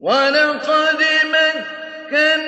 وَلَقَدْ مَكَّنَّاكُمْ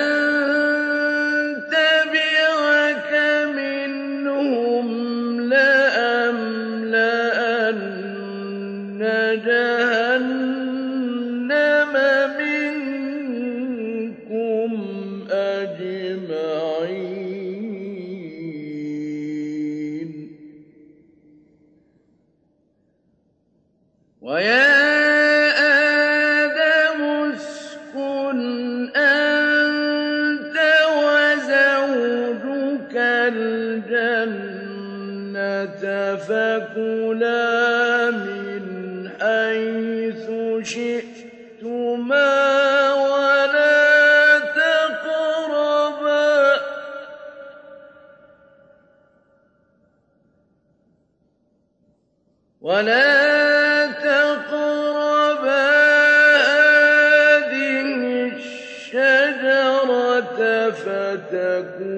فَتَكُونَا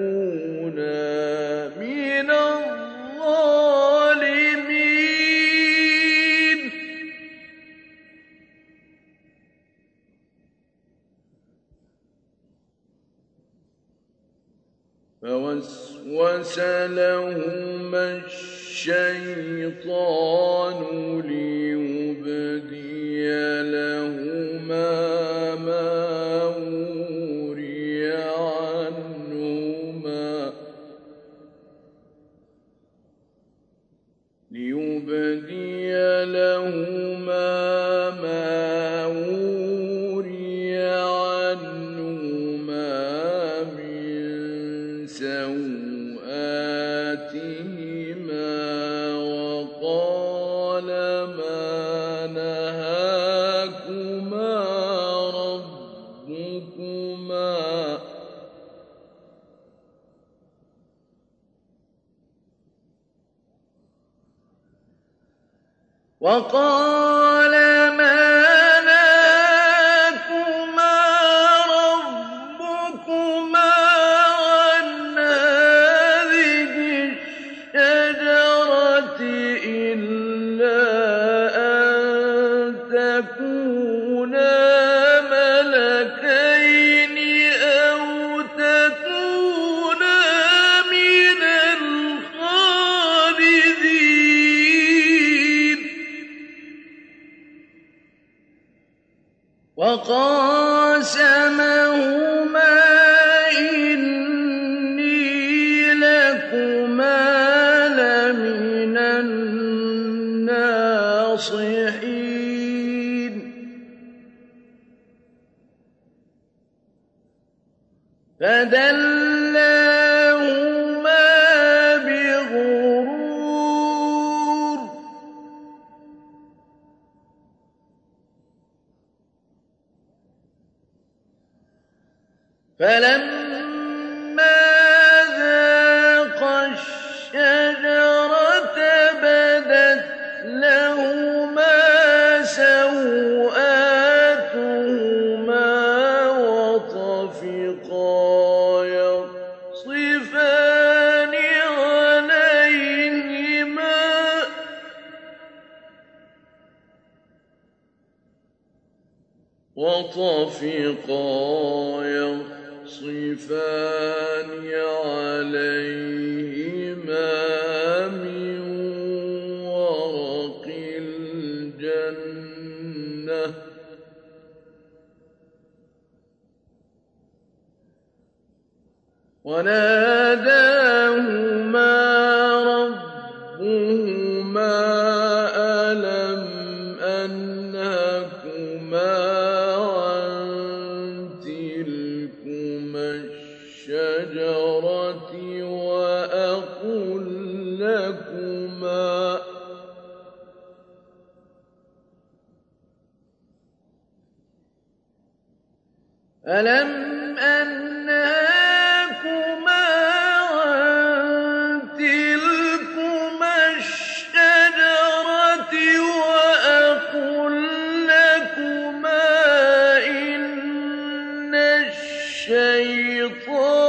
الشيطان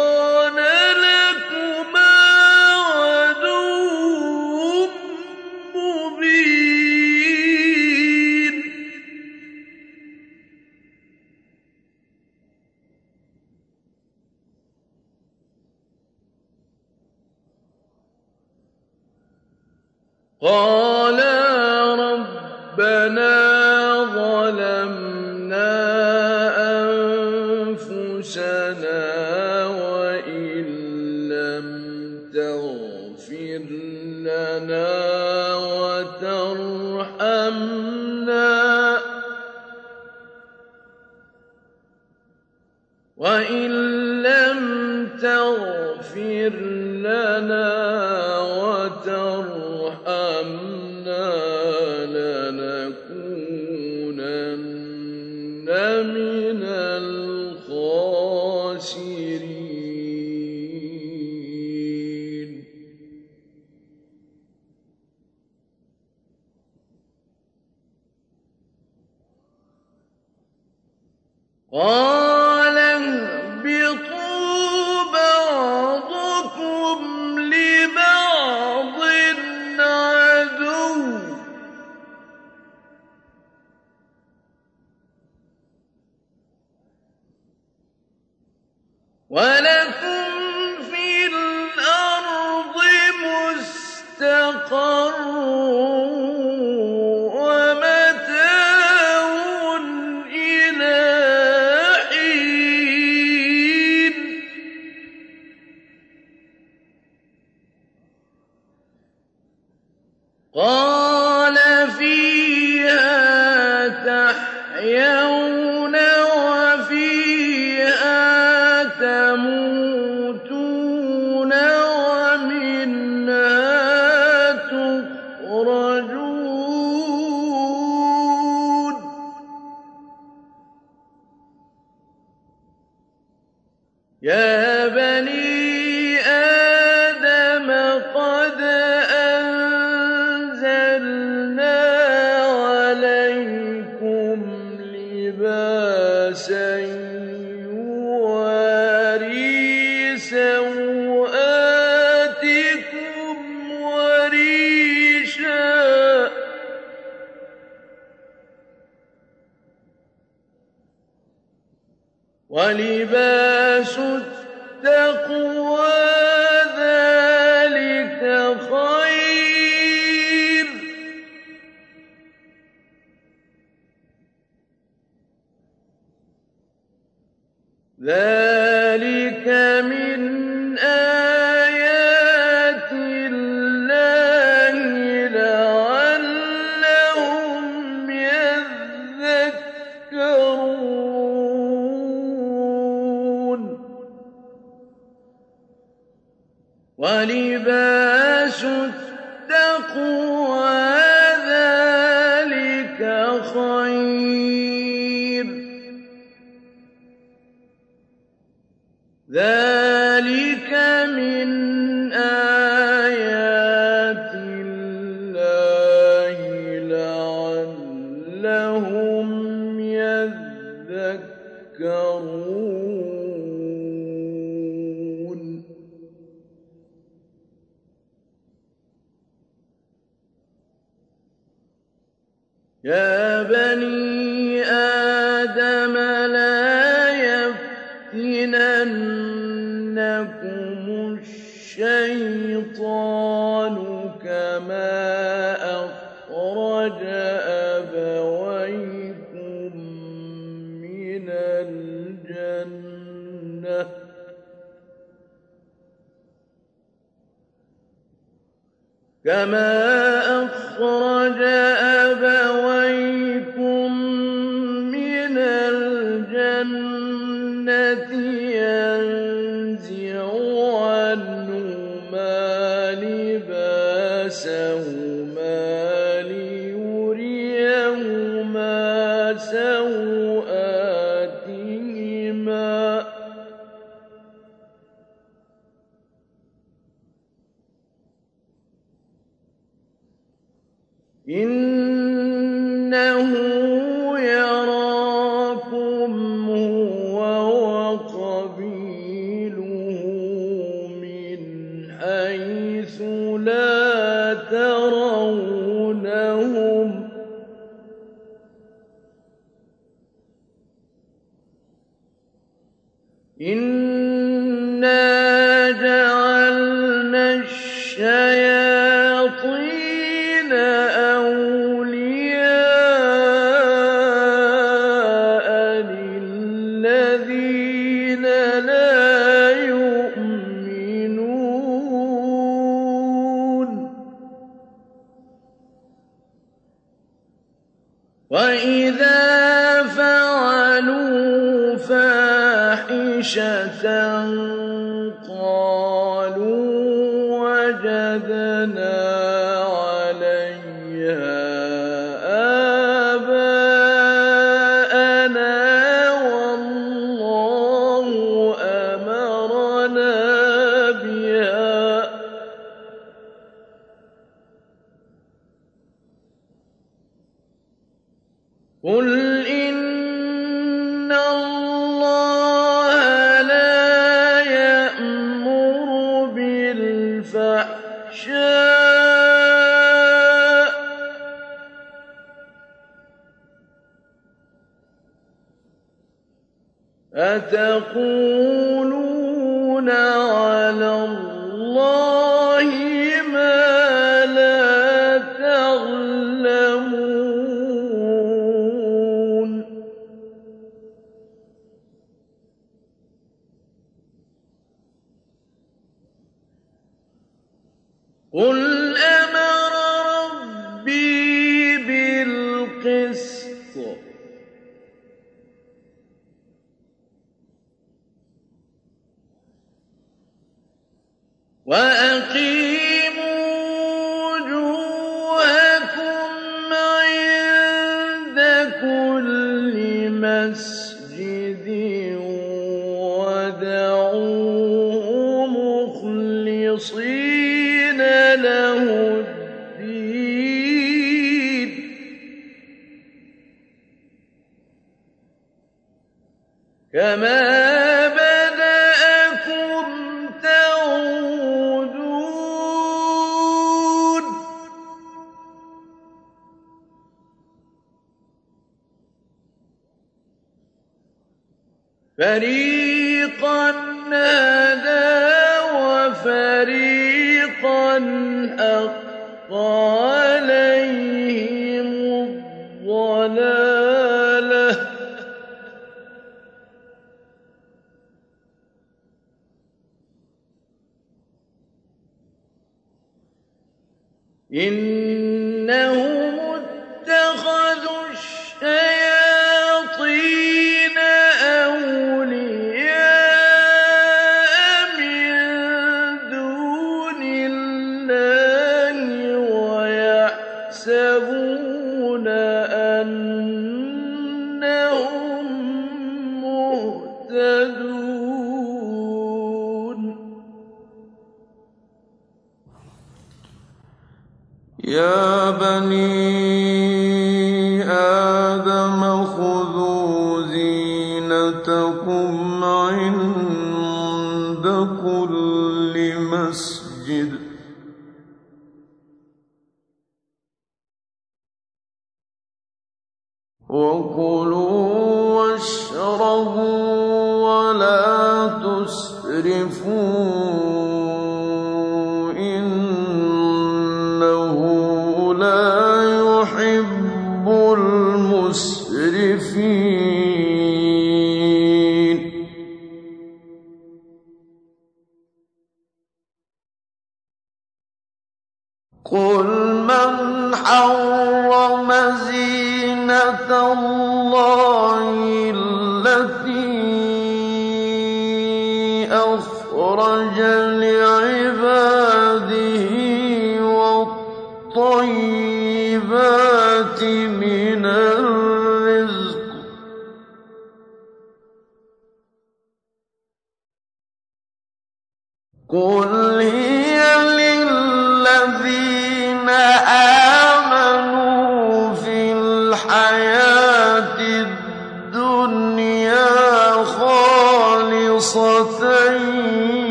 إن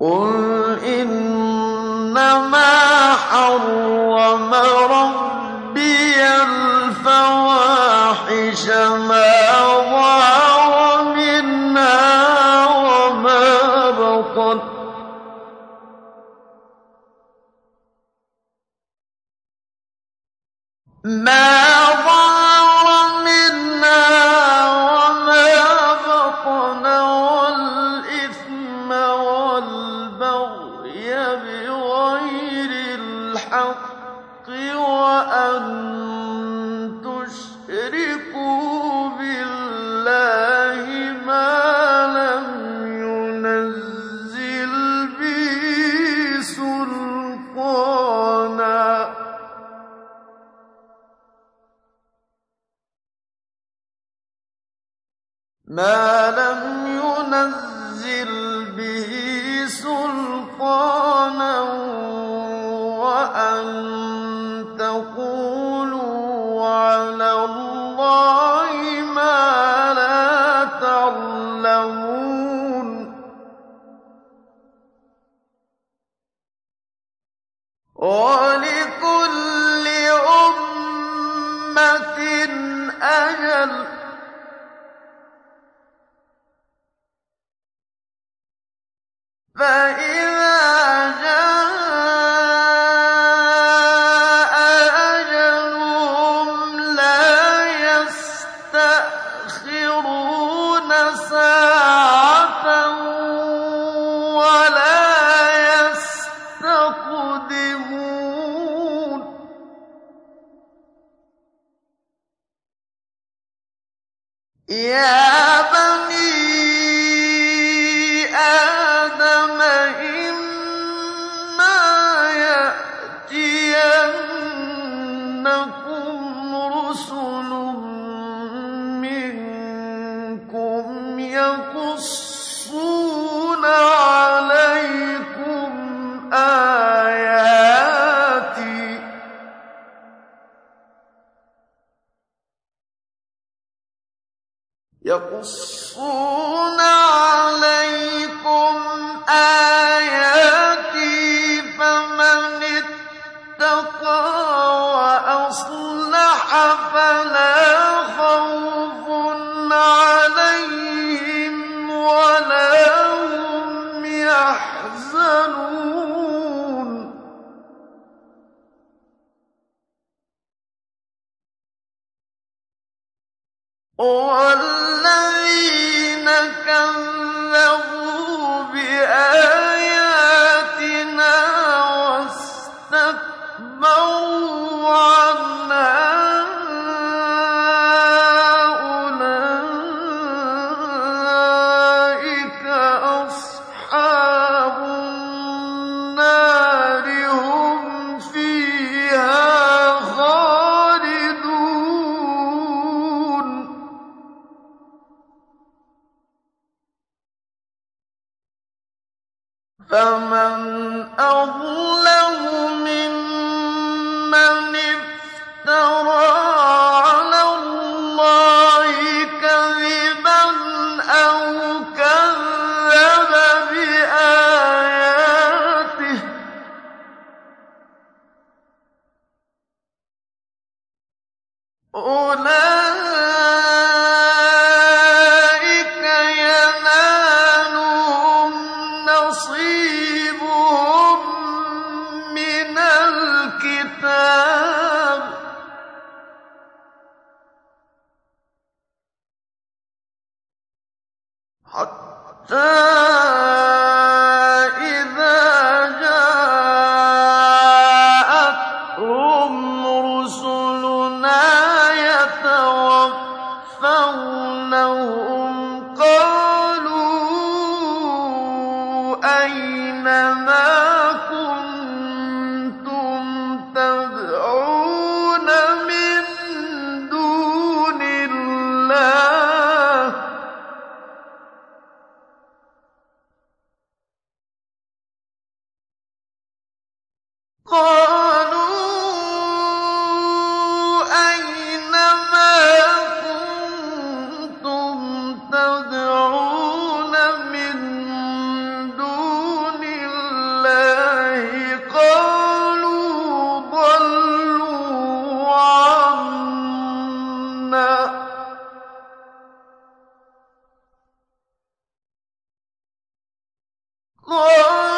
قُلْ إِنَّمَا حَرَّمَ رَبِّيَ الْفَوَاحِشَ مَا Oh!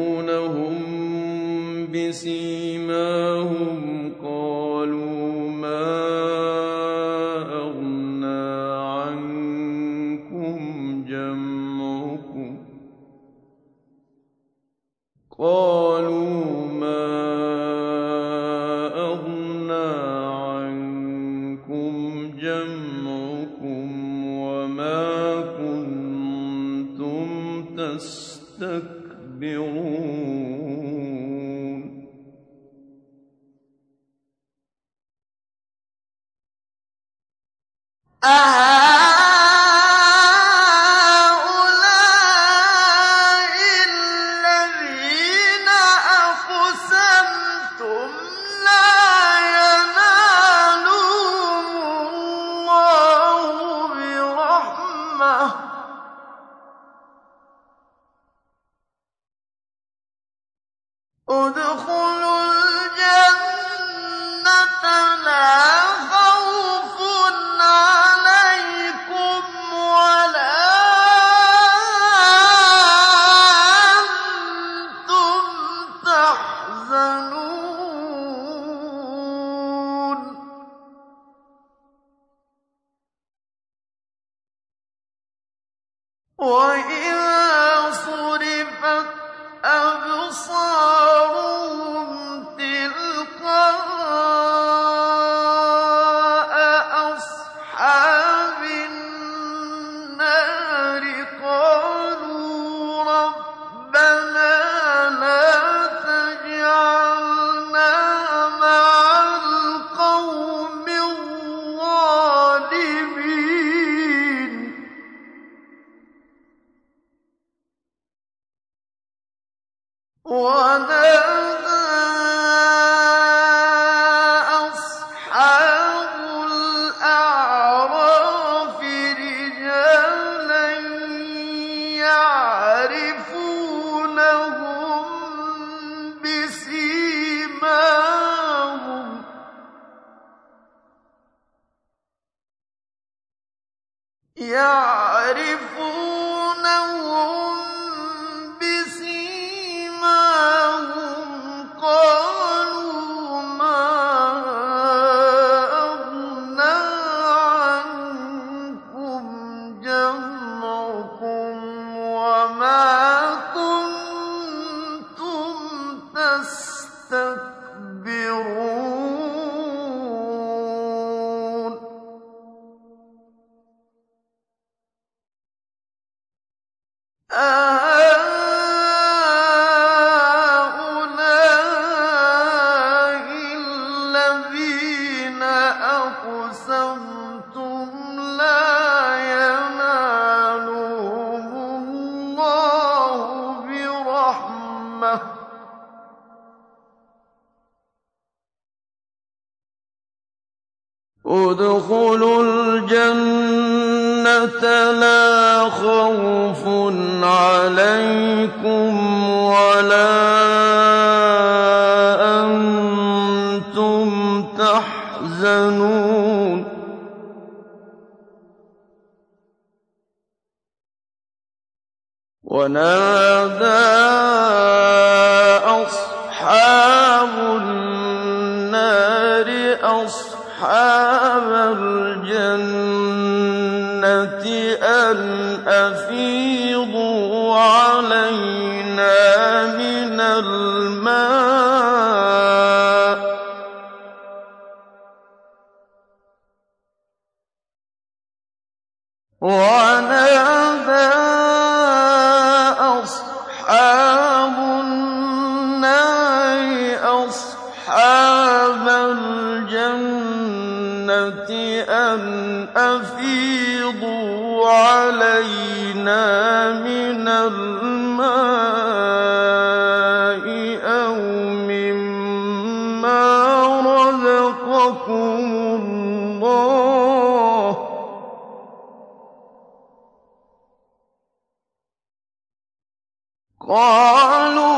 قالوا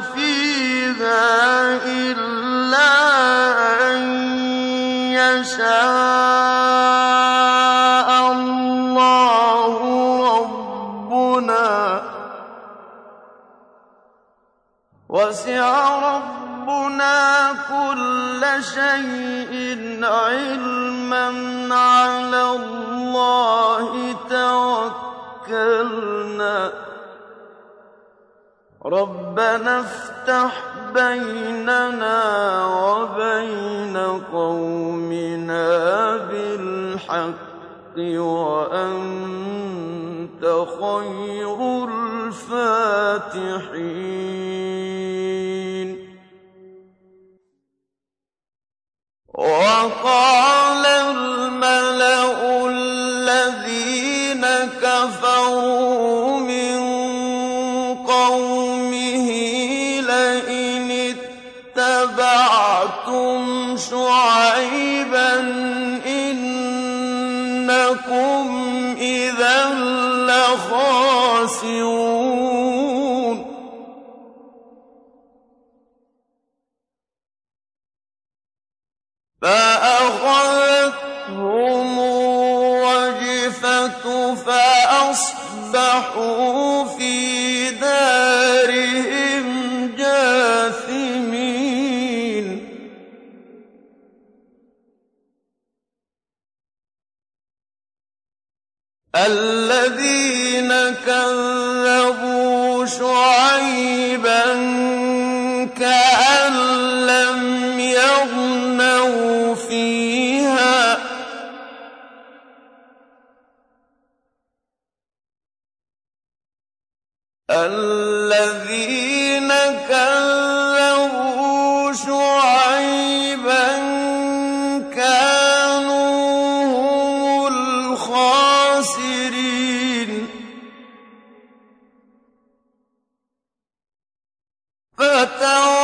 فيها إلا أن يشاء الله ربنا. وسع ربنا كل شيء علما ربنا افتح بيننا وبين قومنا بالحق وأنت خير الفاتحين. وقال الملأ الذين كفروا خاسرون فأخذتهم الرجفة فأصبحوا الَّذِينَ كَذَّبُوا شُعَيْبًا كَأَن لَّمْ يَغْنَوْا فِيهَا ۚ. الَّذِينَ كَذَّبُوا شُعَيْبًا ترى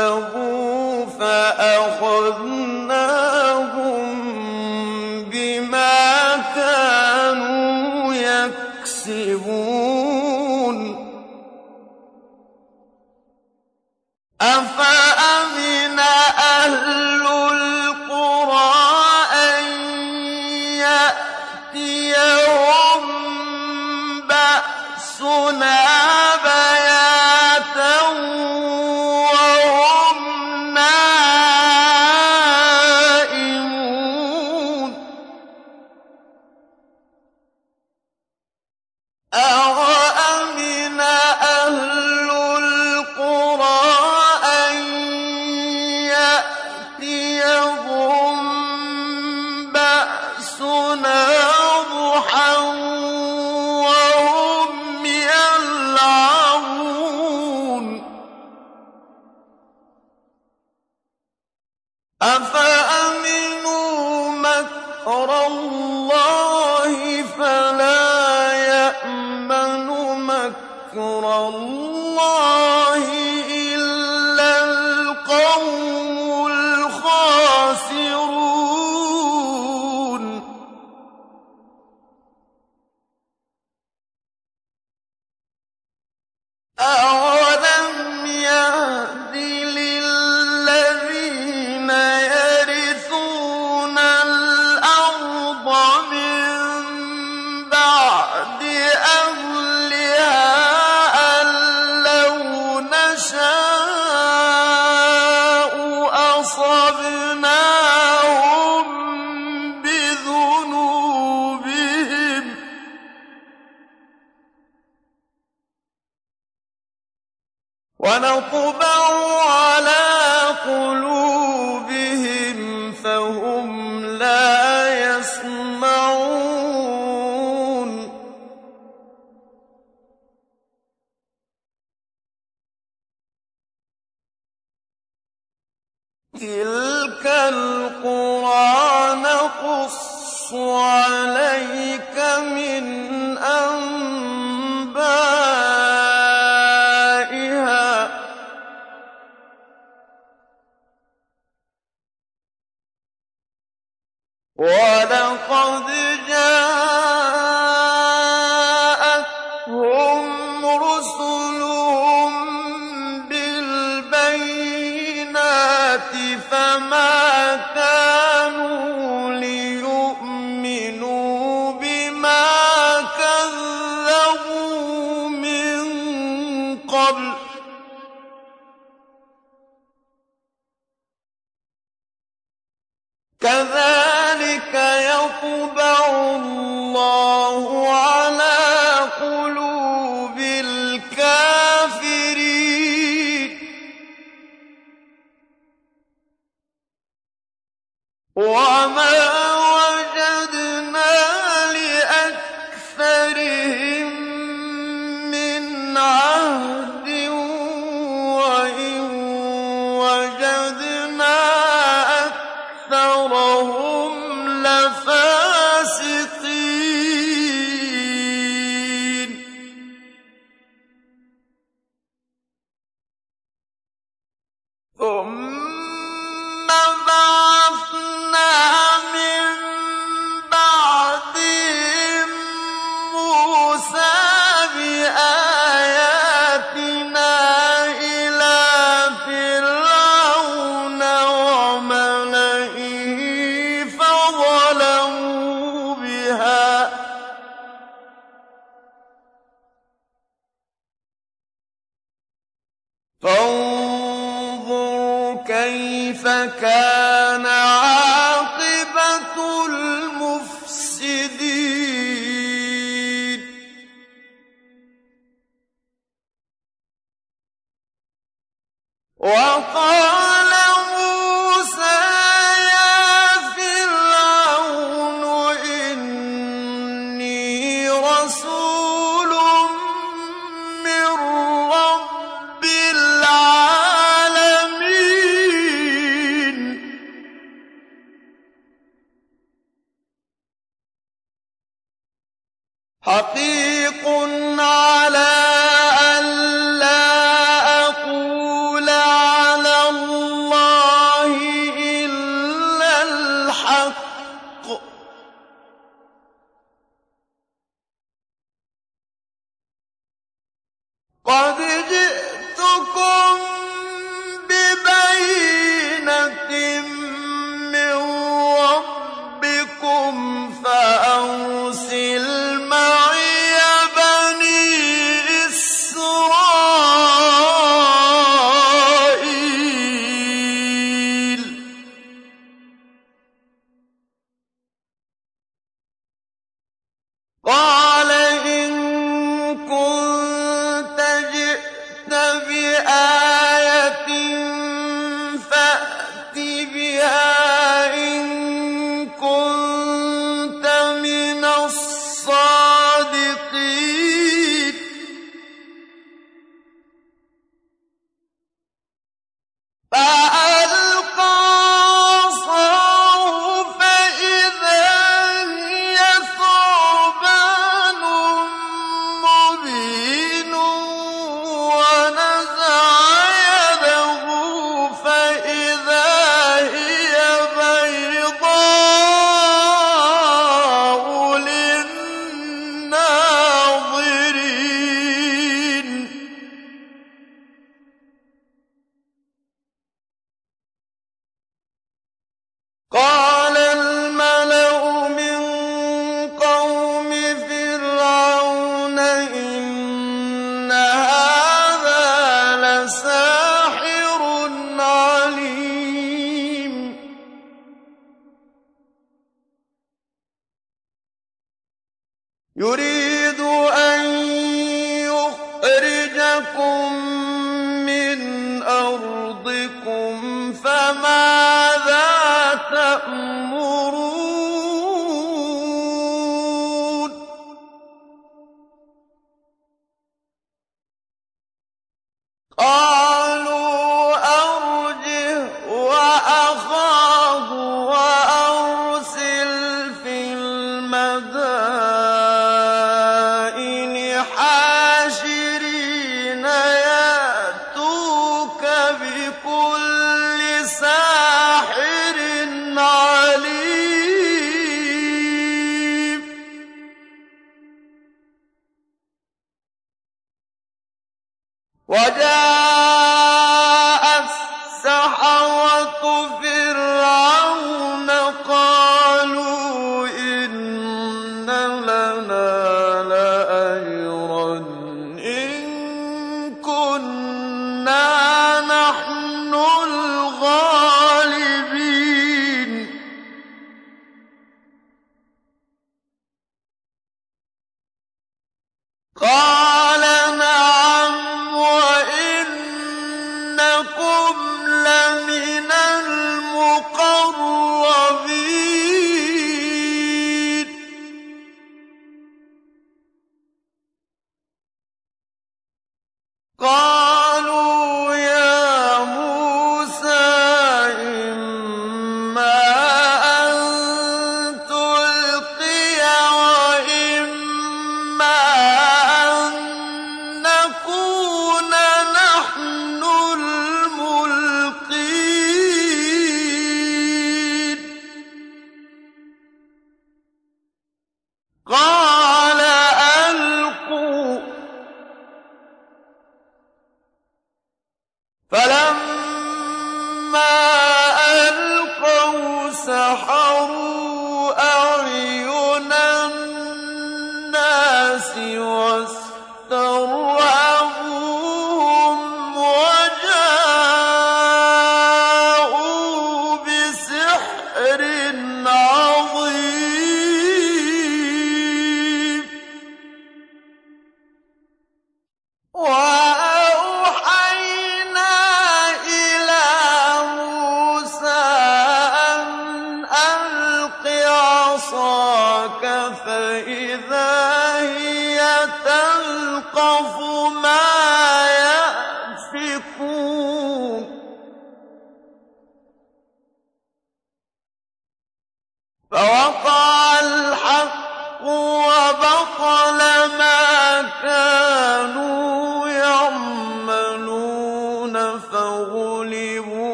كَذَّبُوا فَأَخَذْنَاهُم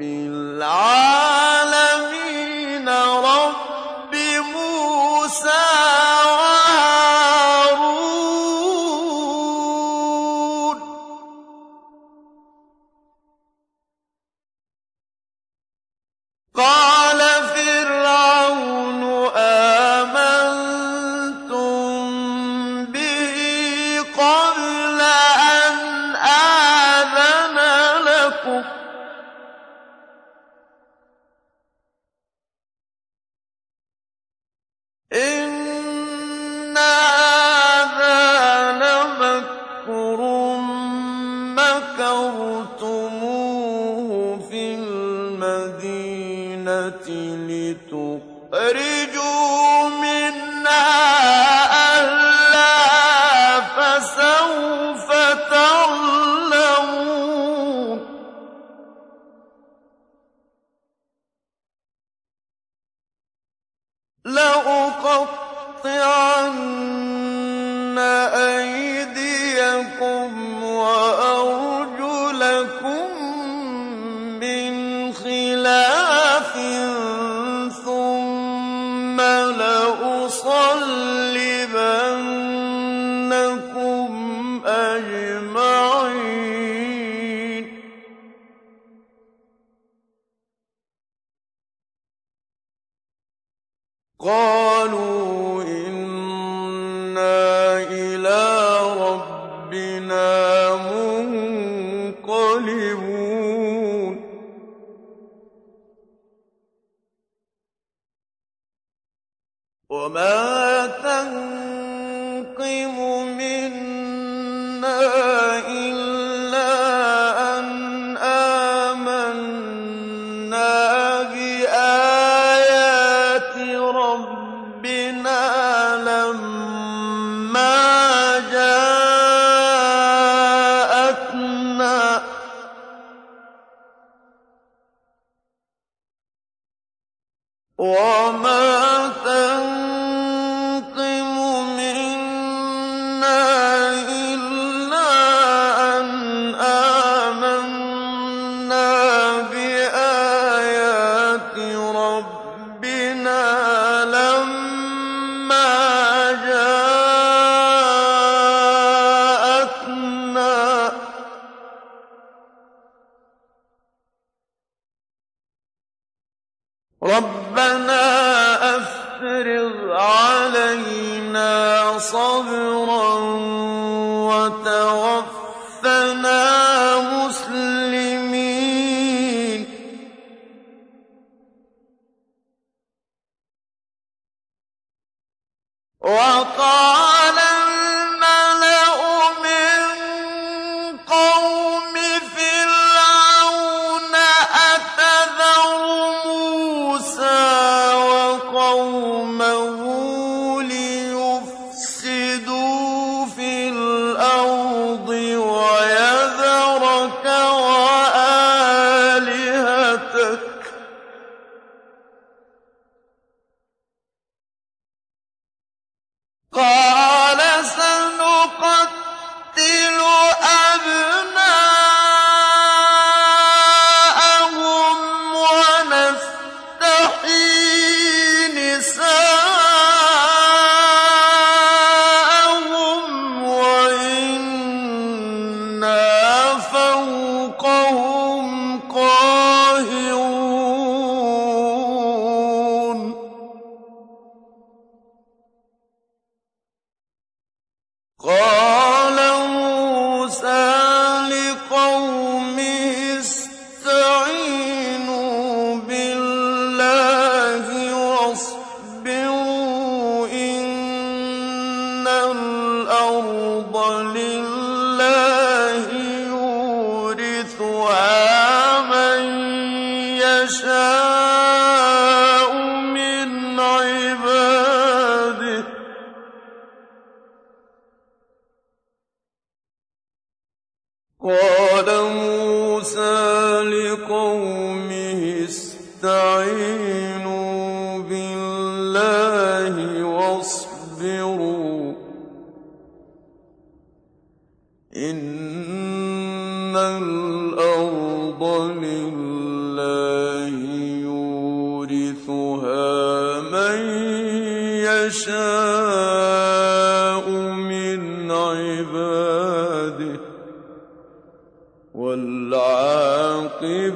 الْعَالَمِينَ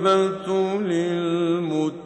وَالْعَاقِبَةُ لِلْمُتَّقِينَ.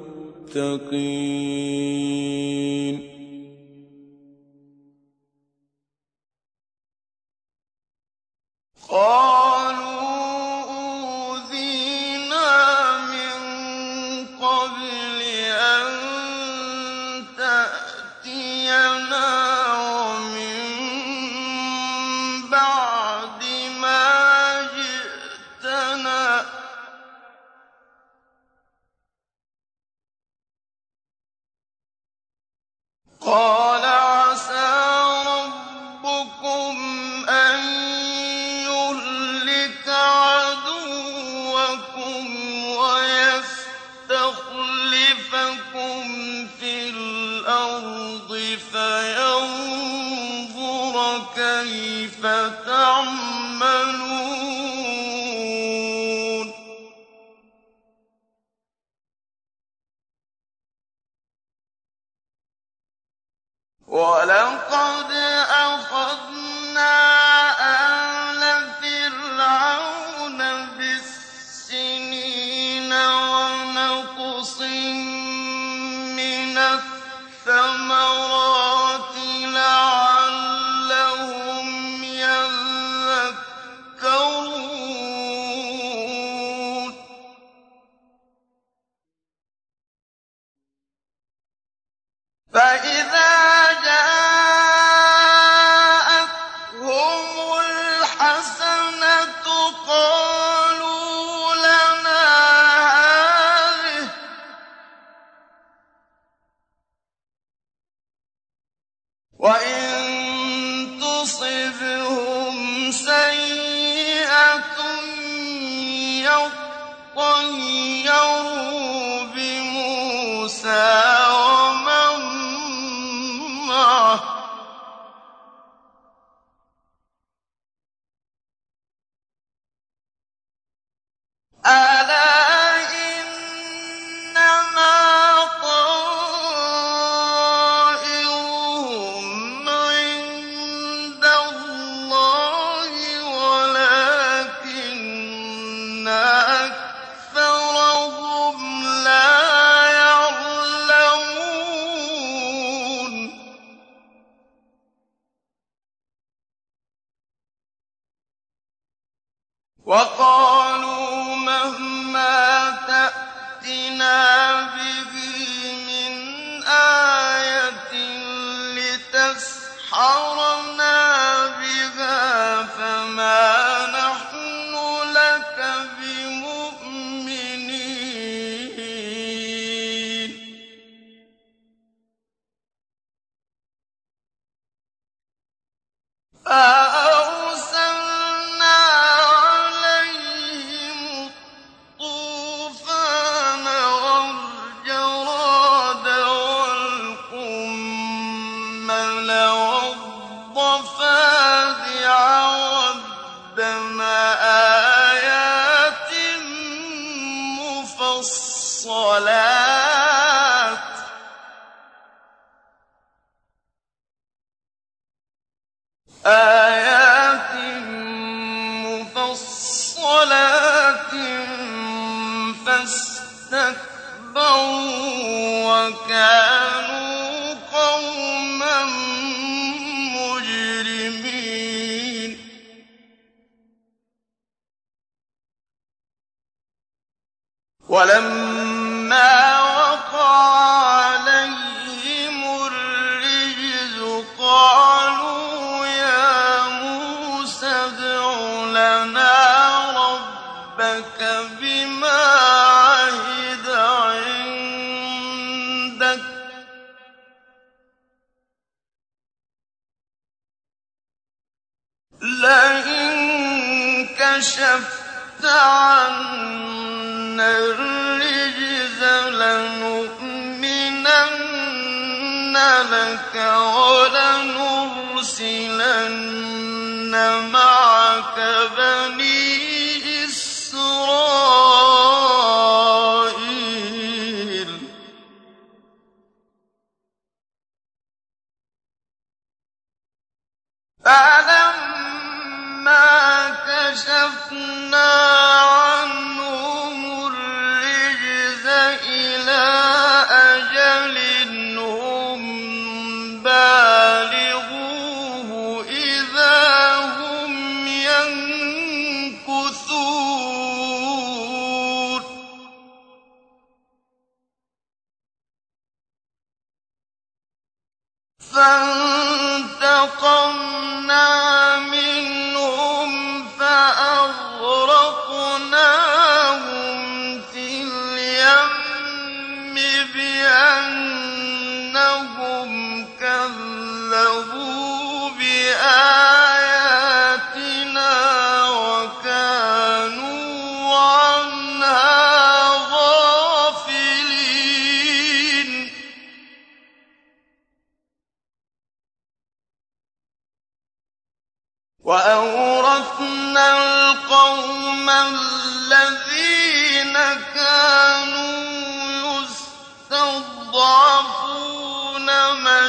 فانتقمنا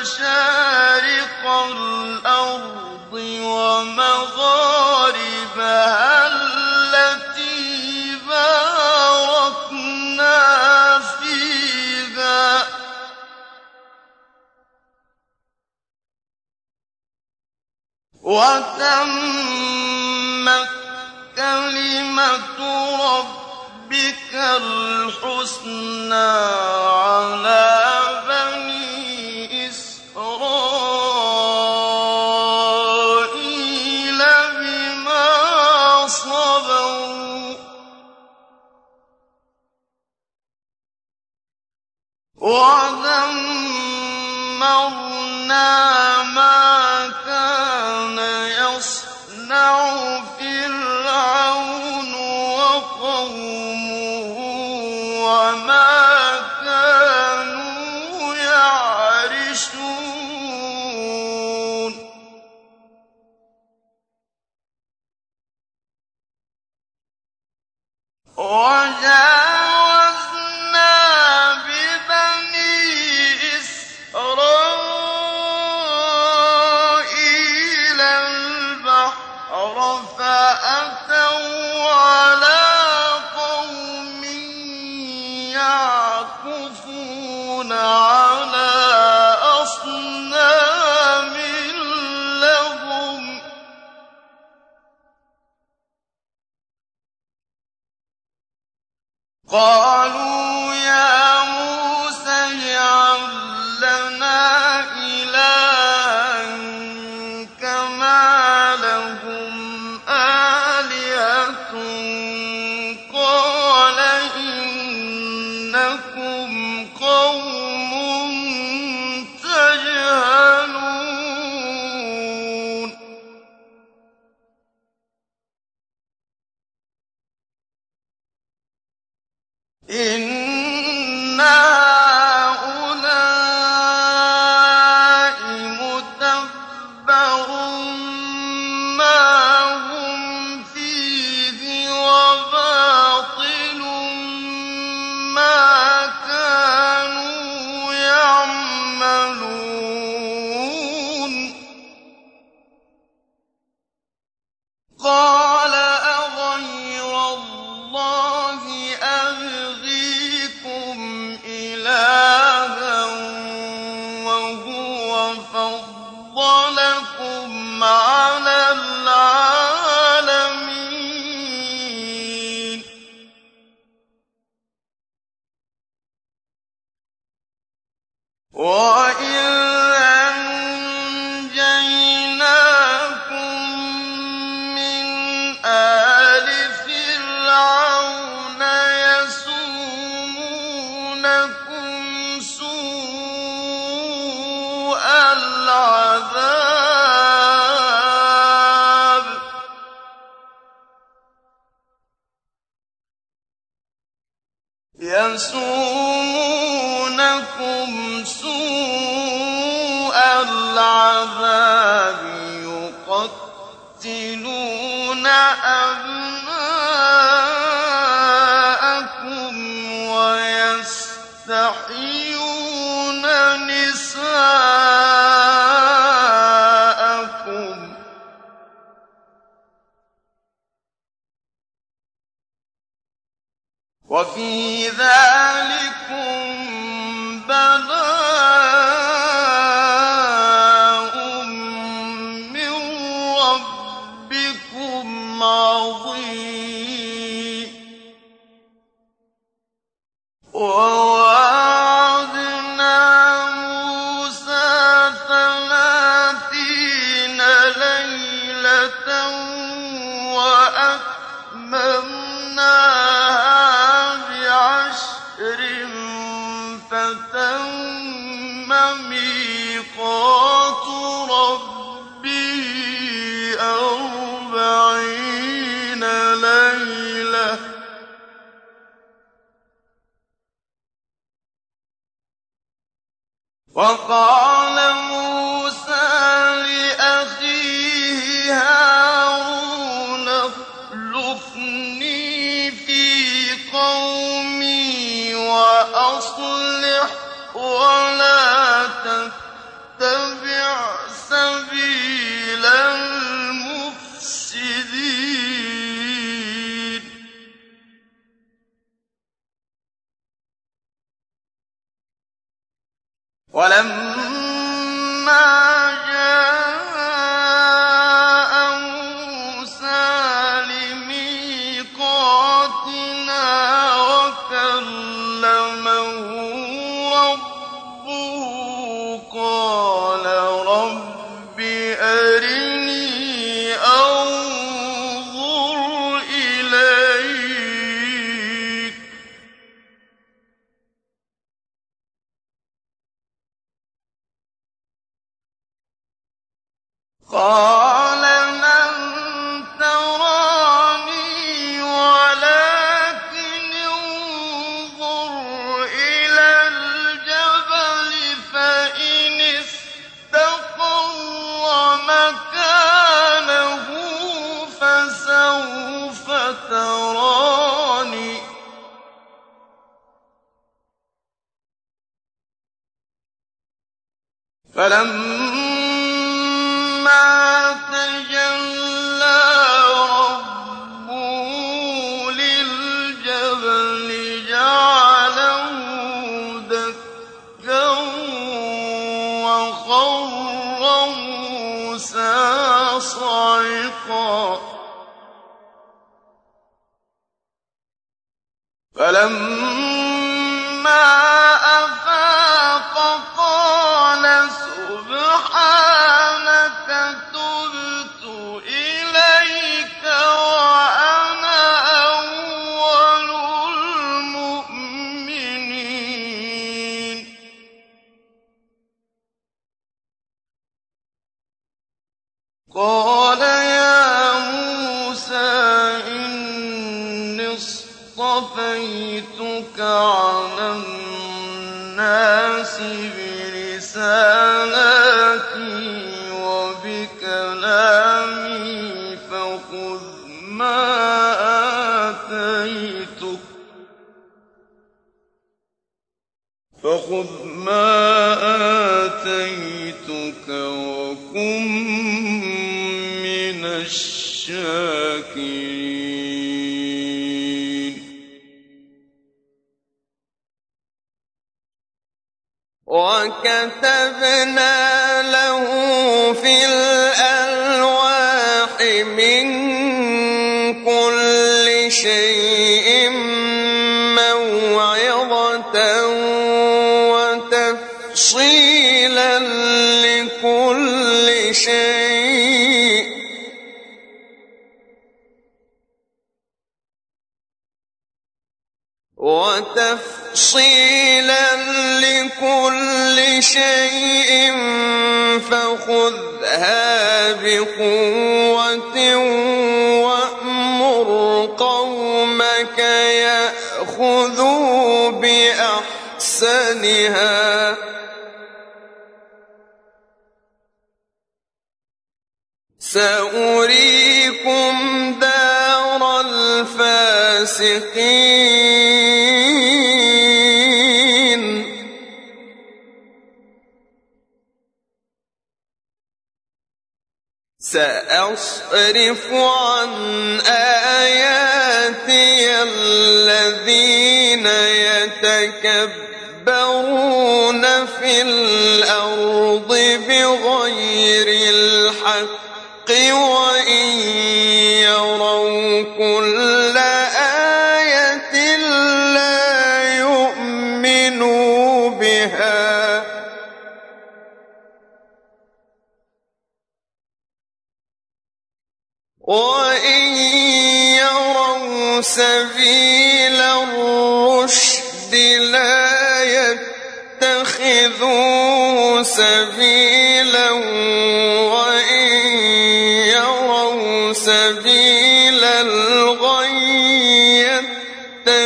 مشارق الأرض ومغاربها التي باركنا فيها. وتمت كلمة ربك الحسنى على ودمرنا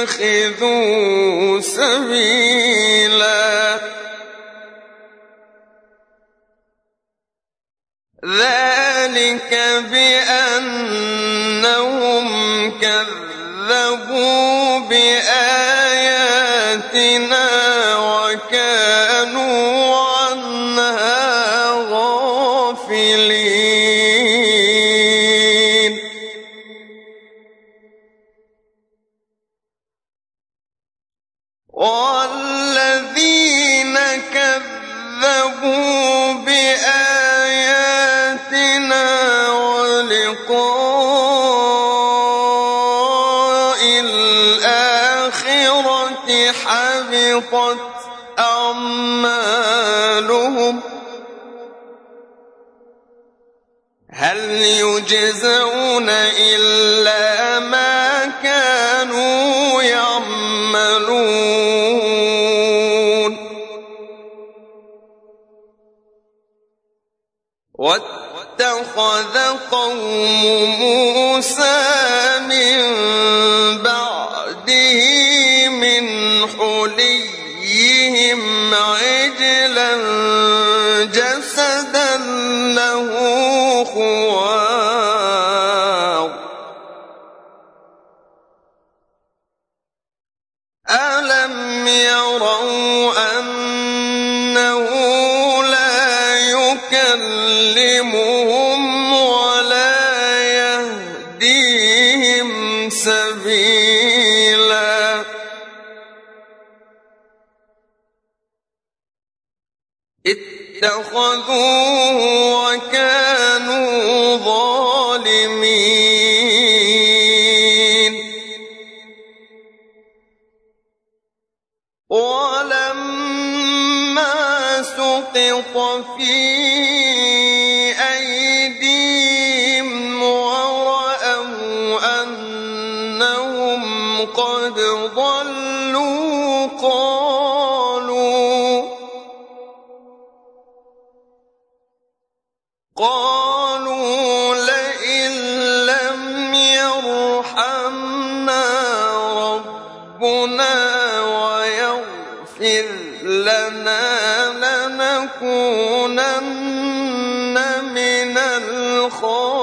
اتخذوا سبيلا. قوم موسى من بعده من حليهم اتخذوه وكانوا ظالمين. ولما سقط في قد ضلوا قال خالق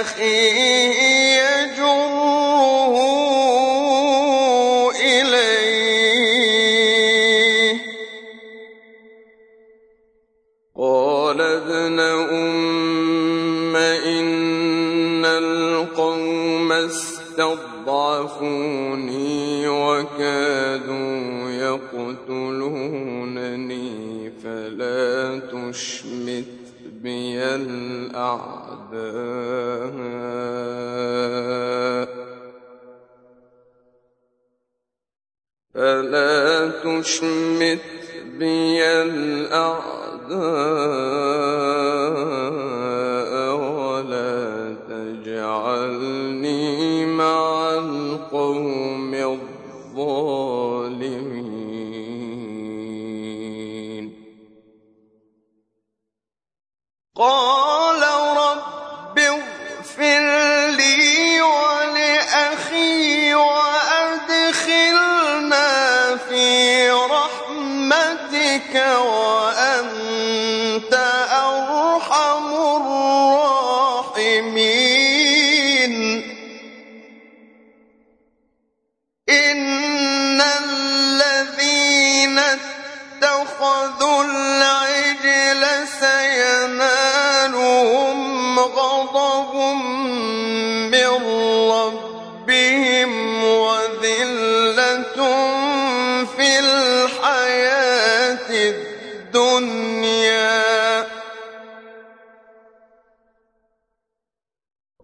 أخيه يجره إليه. قال ابن أم إن القوم استضعفوني وكادوا يقتلونني فلا تشمت بي واشمت بي الأعلى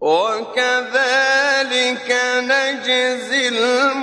وكذلك نجزي المؤمنين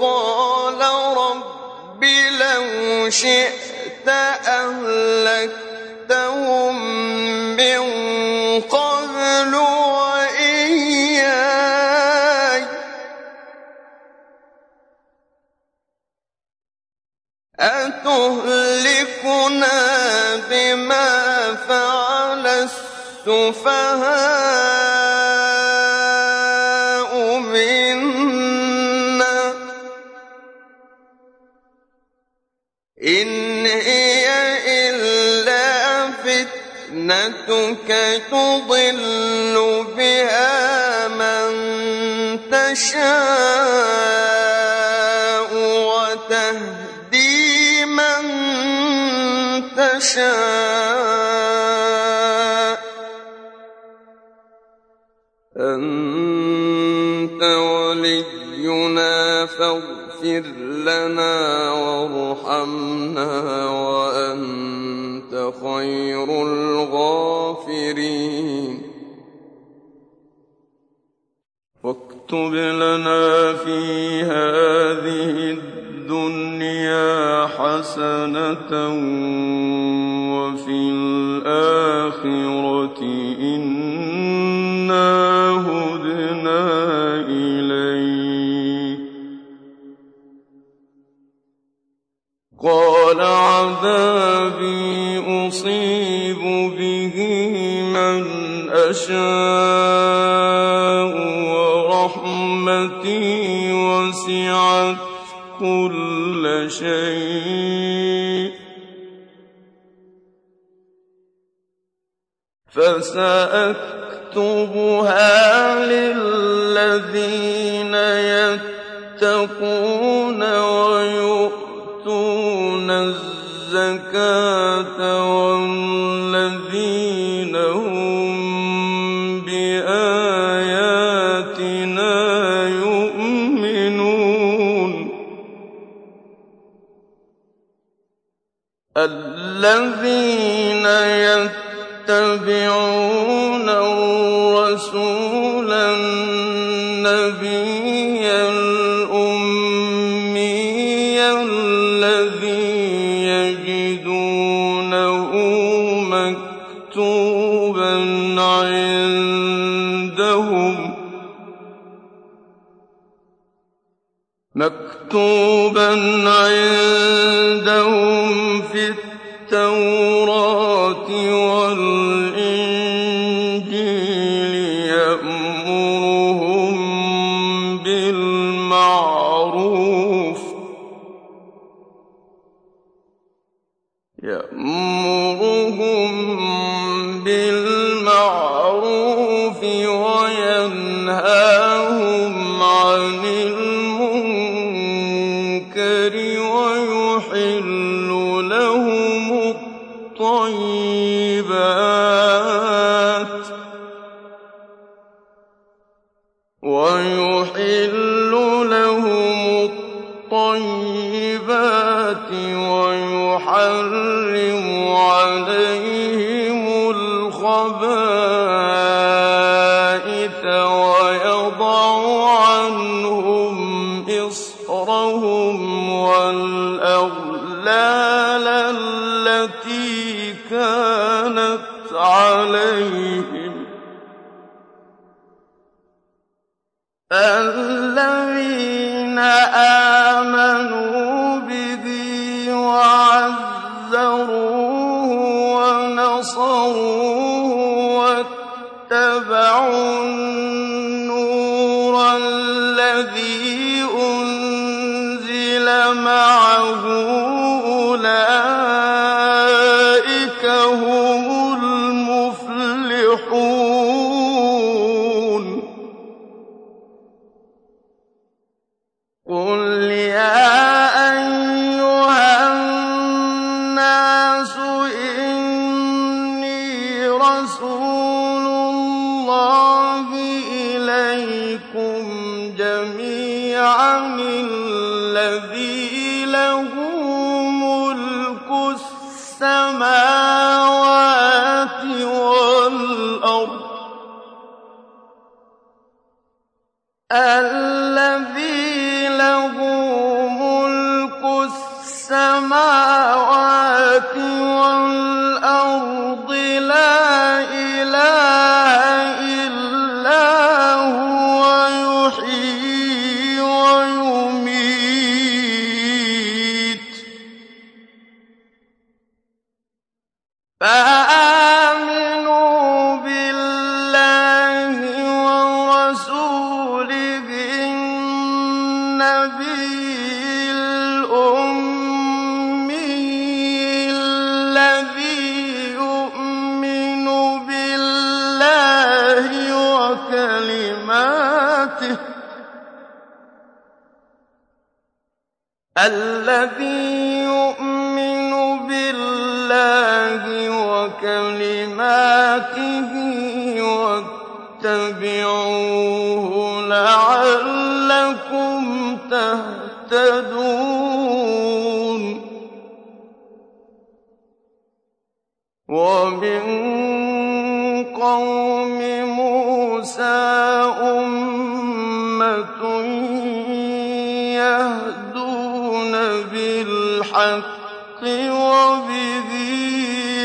قال رب لو شئت أهلكتهم من قبل وإياي. أتهلكنا بما فعل السفهاء؟ فتنتك تضل بها من تشاء وتهدي من تشاء. أنت ولينا فاغفر لنا وارحمنا وأنت خير الغافرين واكتب لنا في هذه الدنيا حسنة وفي الآخرة أشاء ورحمتي وسعت كل شيء. فسأكتبها للذين يتقون ويؤتون الذين يتبعون الرسول النبي الأمي الذي يجدونه مكتوبا عندهم مكتوبا عندهم الطيبات ويحرم عليهم الخبائث. تهتدون. ومن قوم موسى أمة يهدون بالحق وبه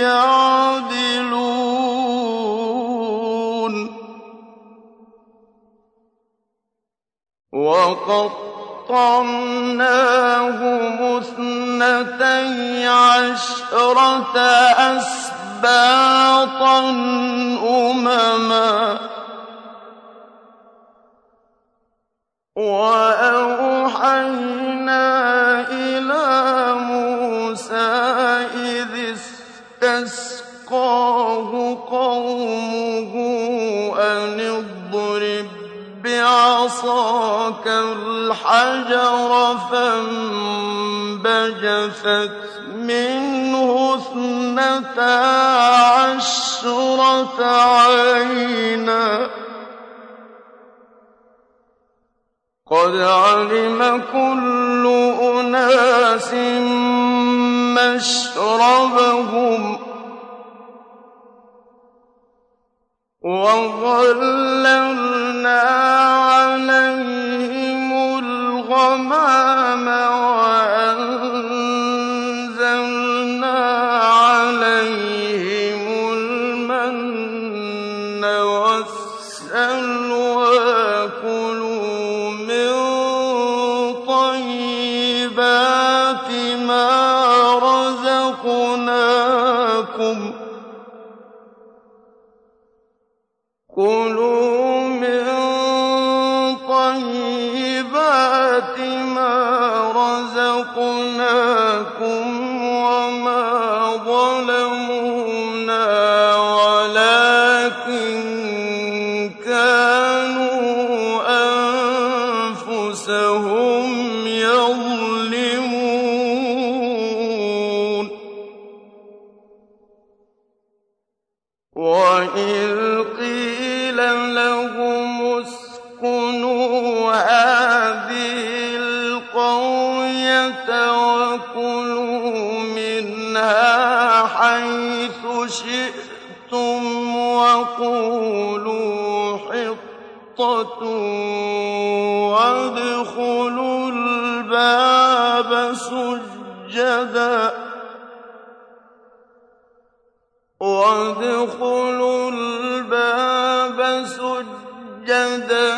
يعدلون وقطعناهم اثنتي عشرة أسباطا أمما وأوحينا إلى موسى إذ استسقاه قومه بعصاك الحجر فانبجست منه اثنتا عشرة عينا. قد علم كل أناس مشربهم وظللنا عليهم الغمام حيث شئتم وقولوا حطة وادخلوا الباب سجداً. وادخلوا الباب سجدا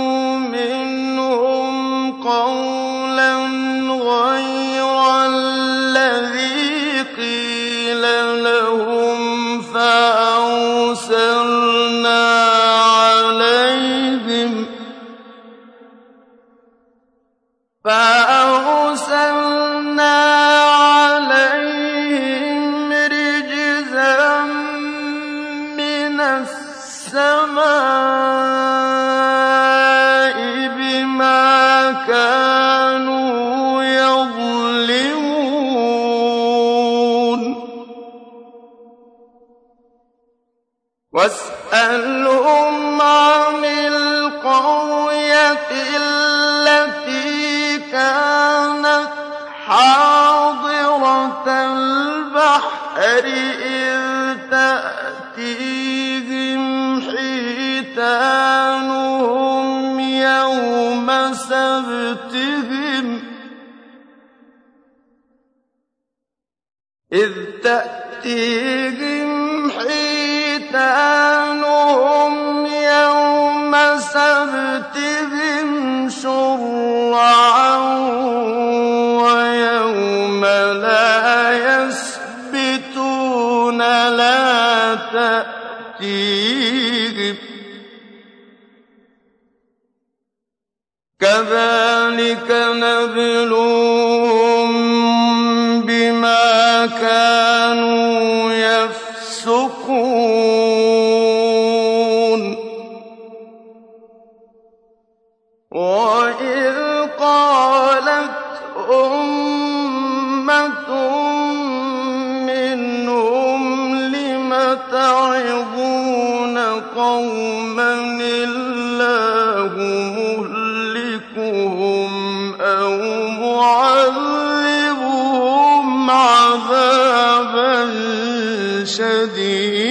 حيتانهم يوم سبتهم إذ تأتيهم كذلك شديد.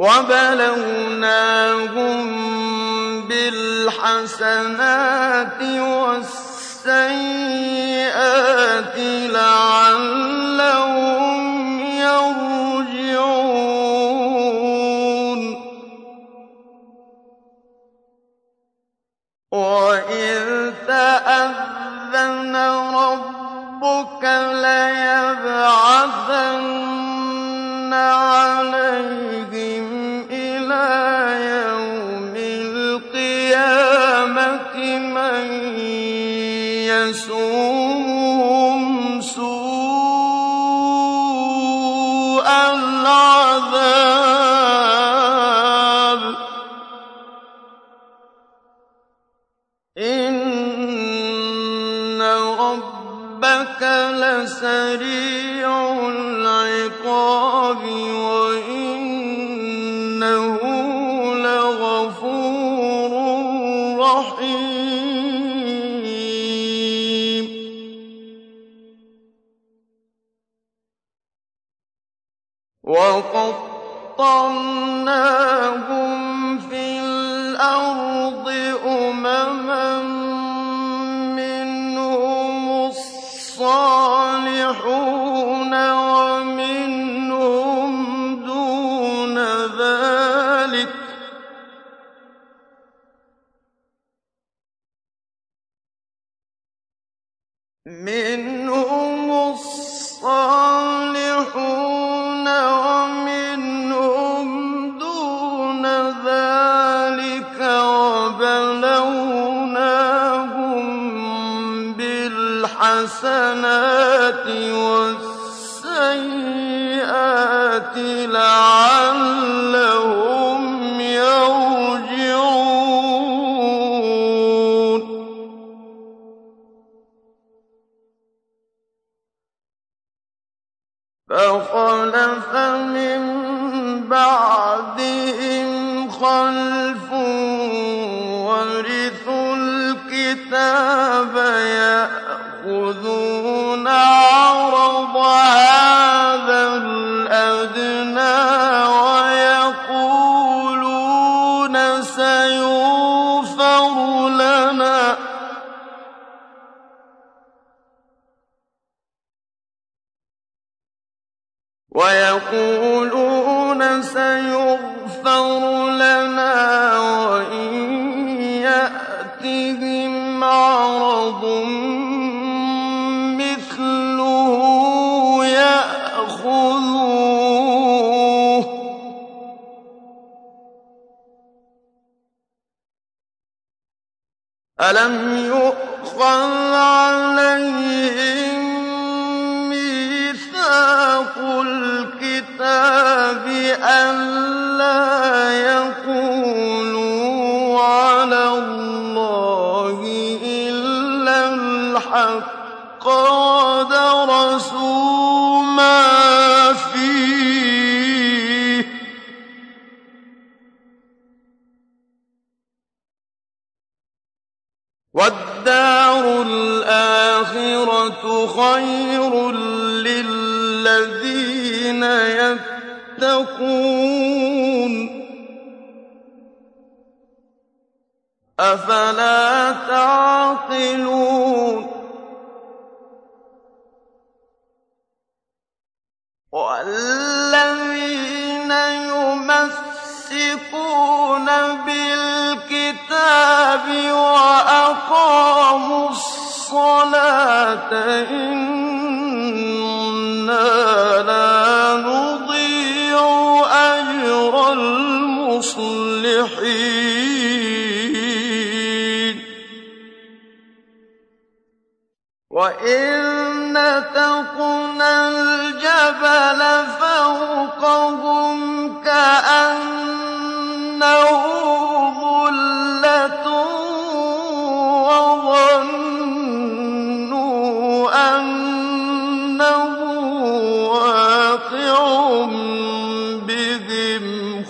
وبلوناهم بالحسنات والسيئات لعلهم يرجعون. وإذ تأذن ربك لئن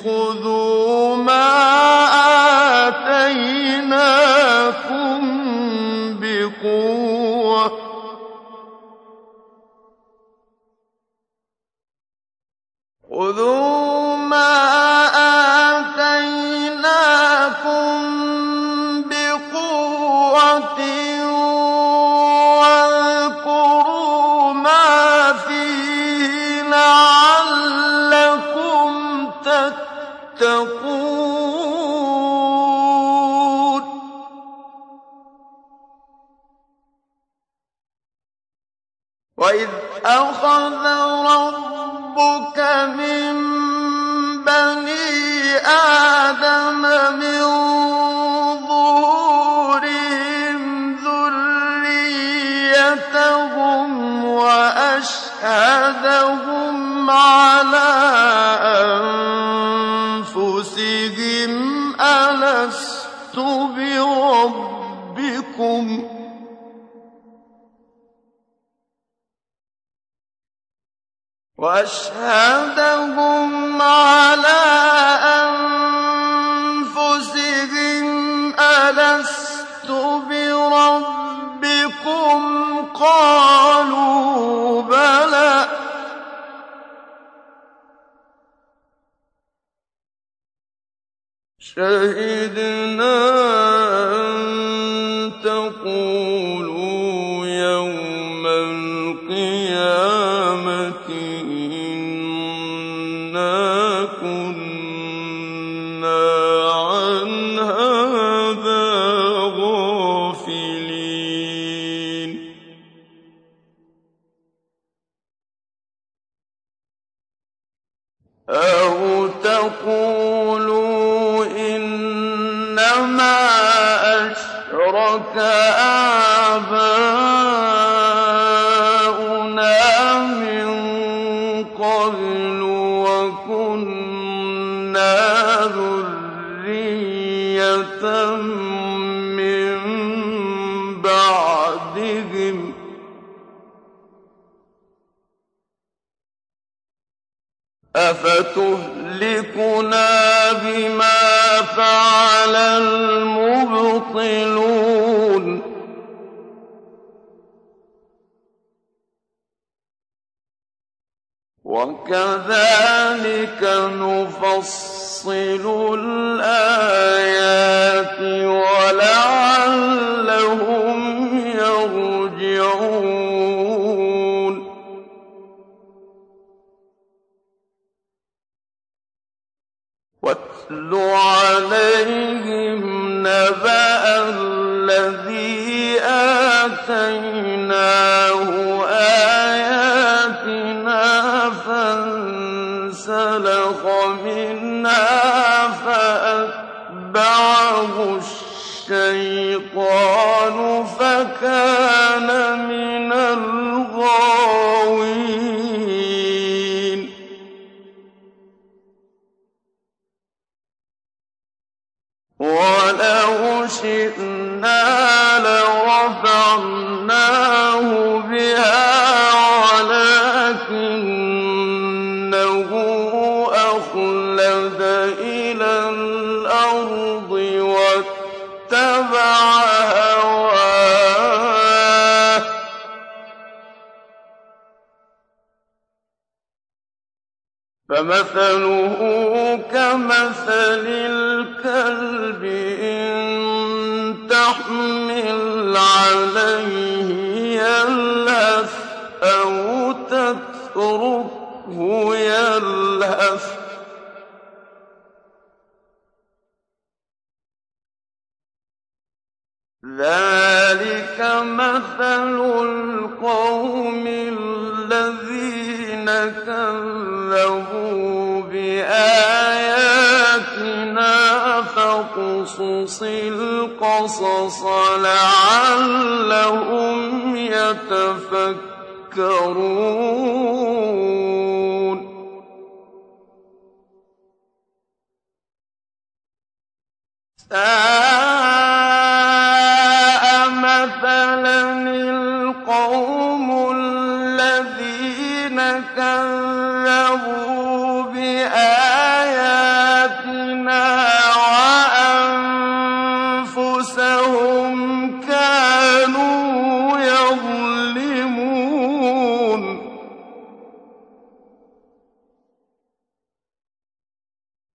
خُذُوا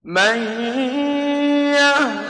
مَن يَهْدِ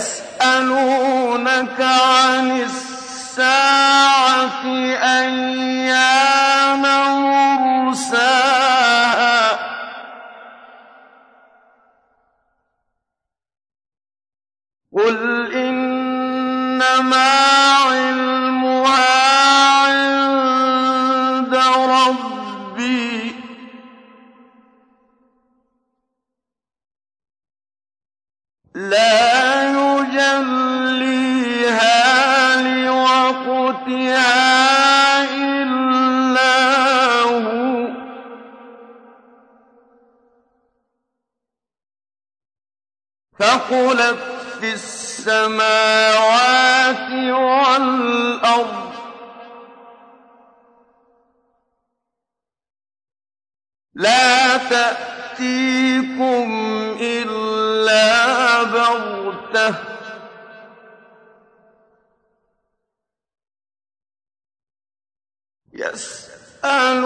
يسألونك عن الساعة أيام رسولا في السماوات والأرض. لا تأتيكم إلا بغتة. يسألونك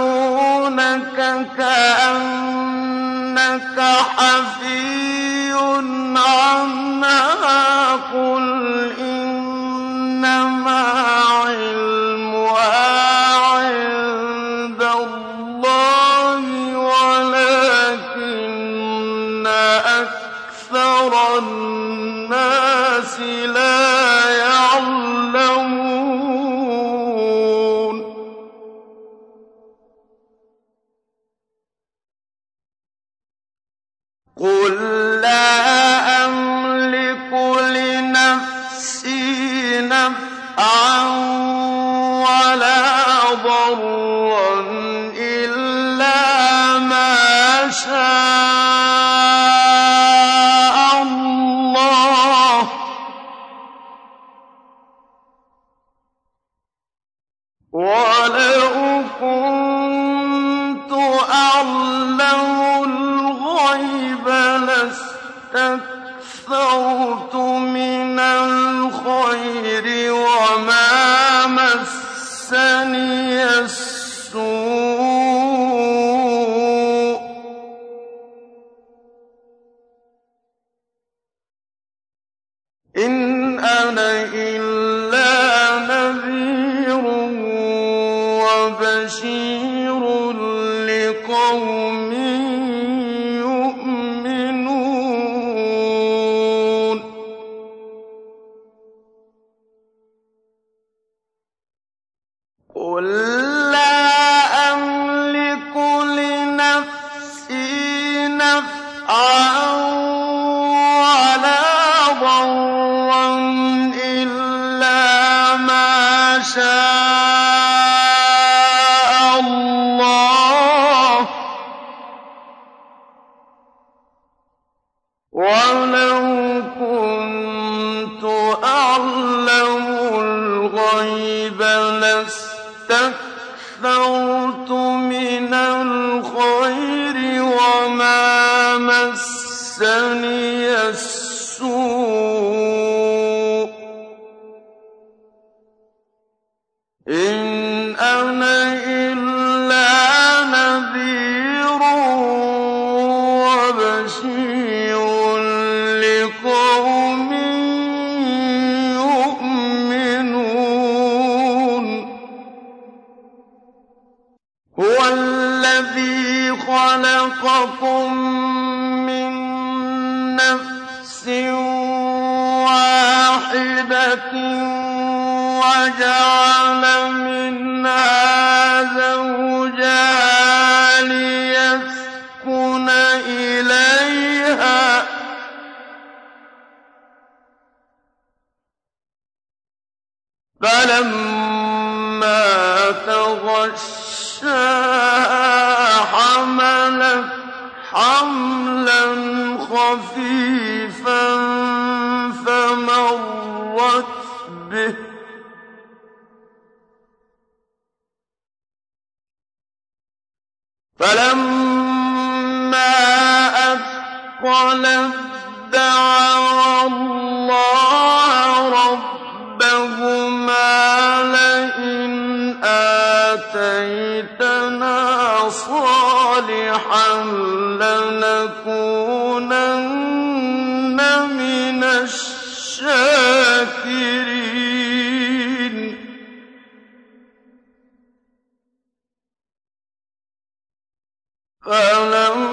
كأن إنك حفي عنها قل إنما فَلَمَّا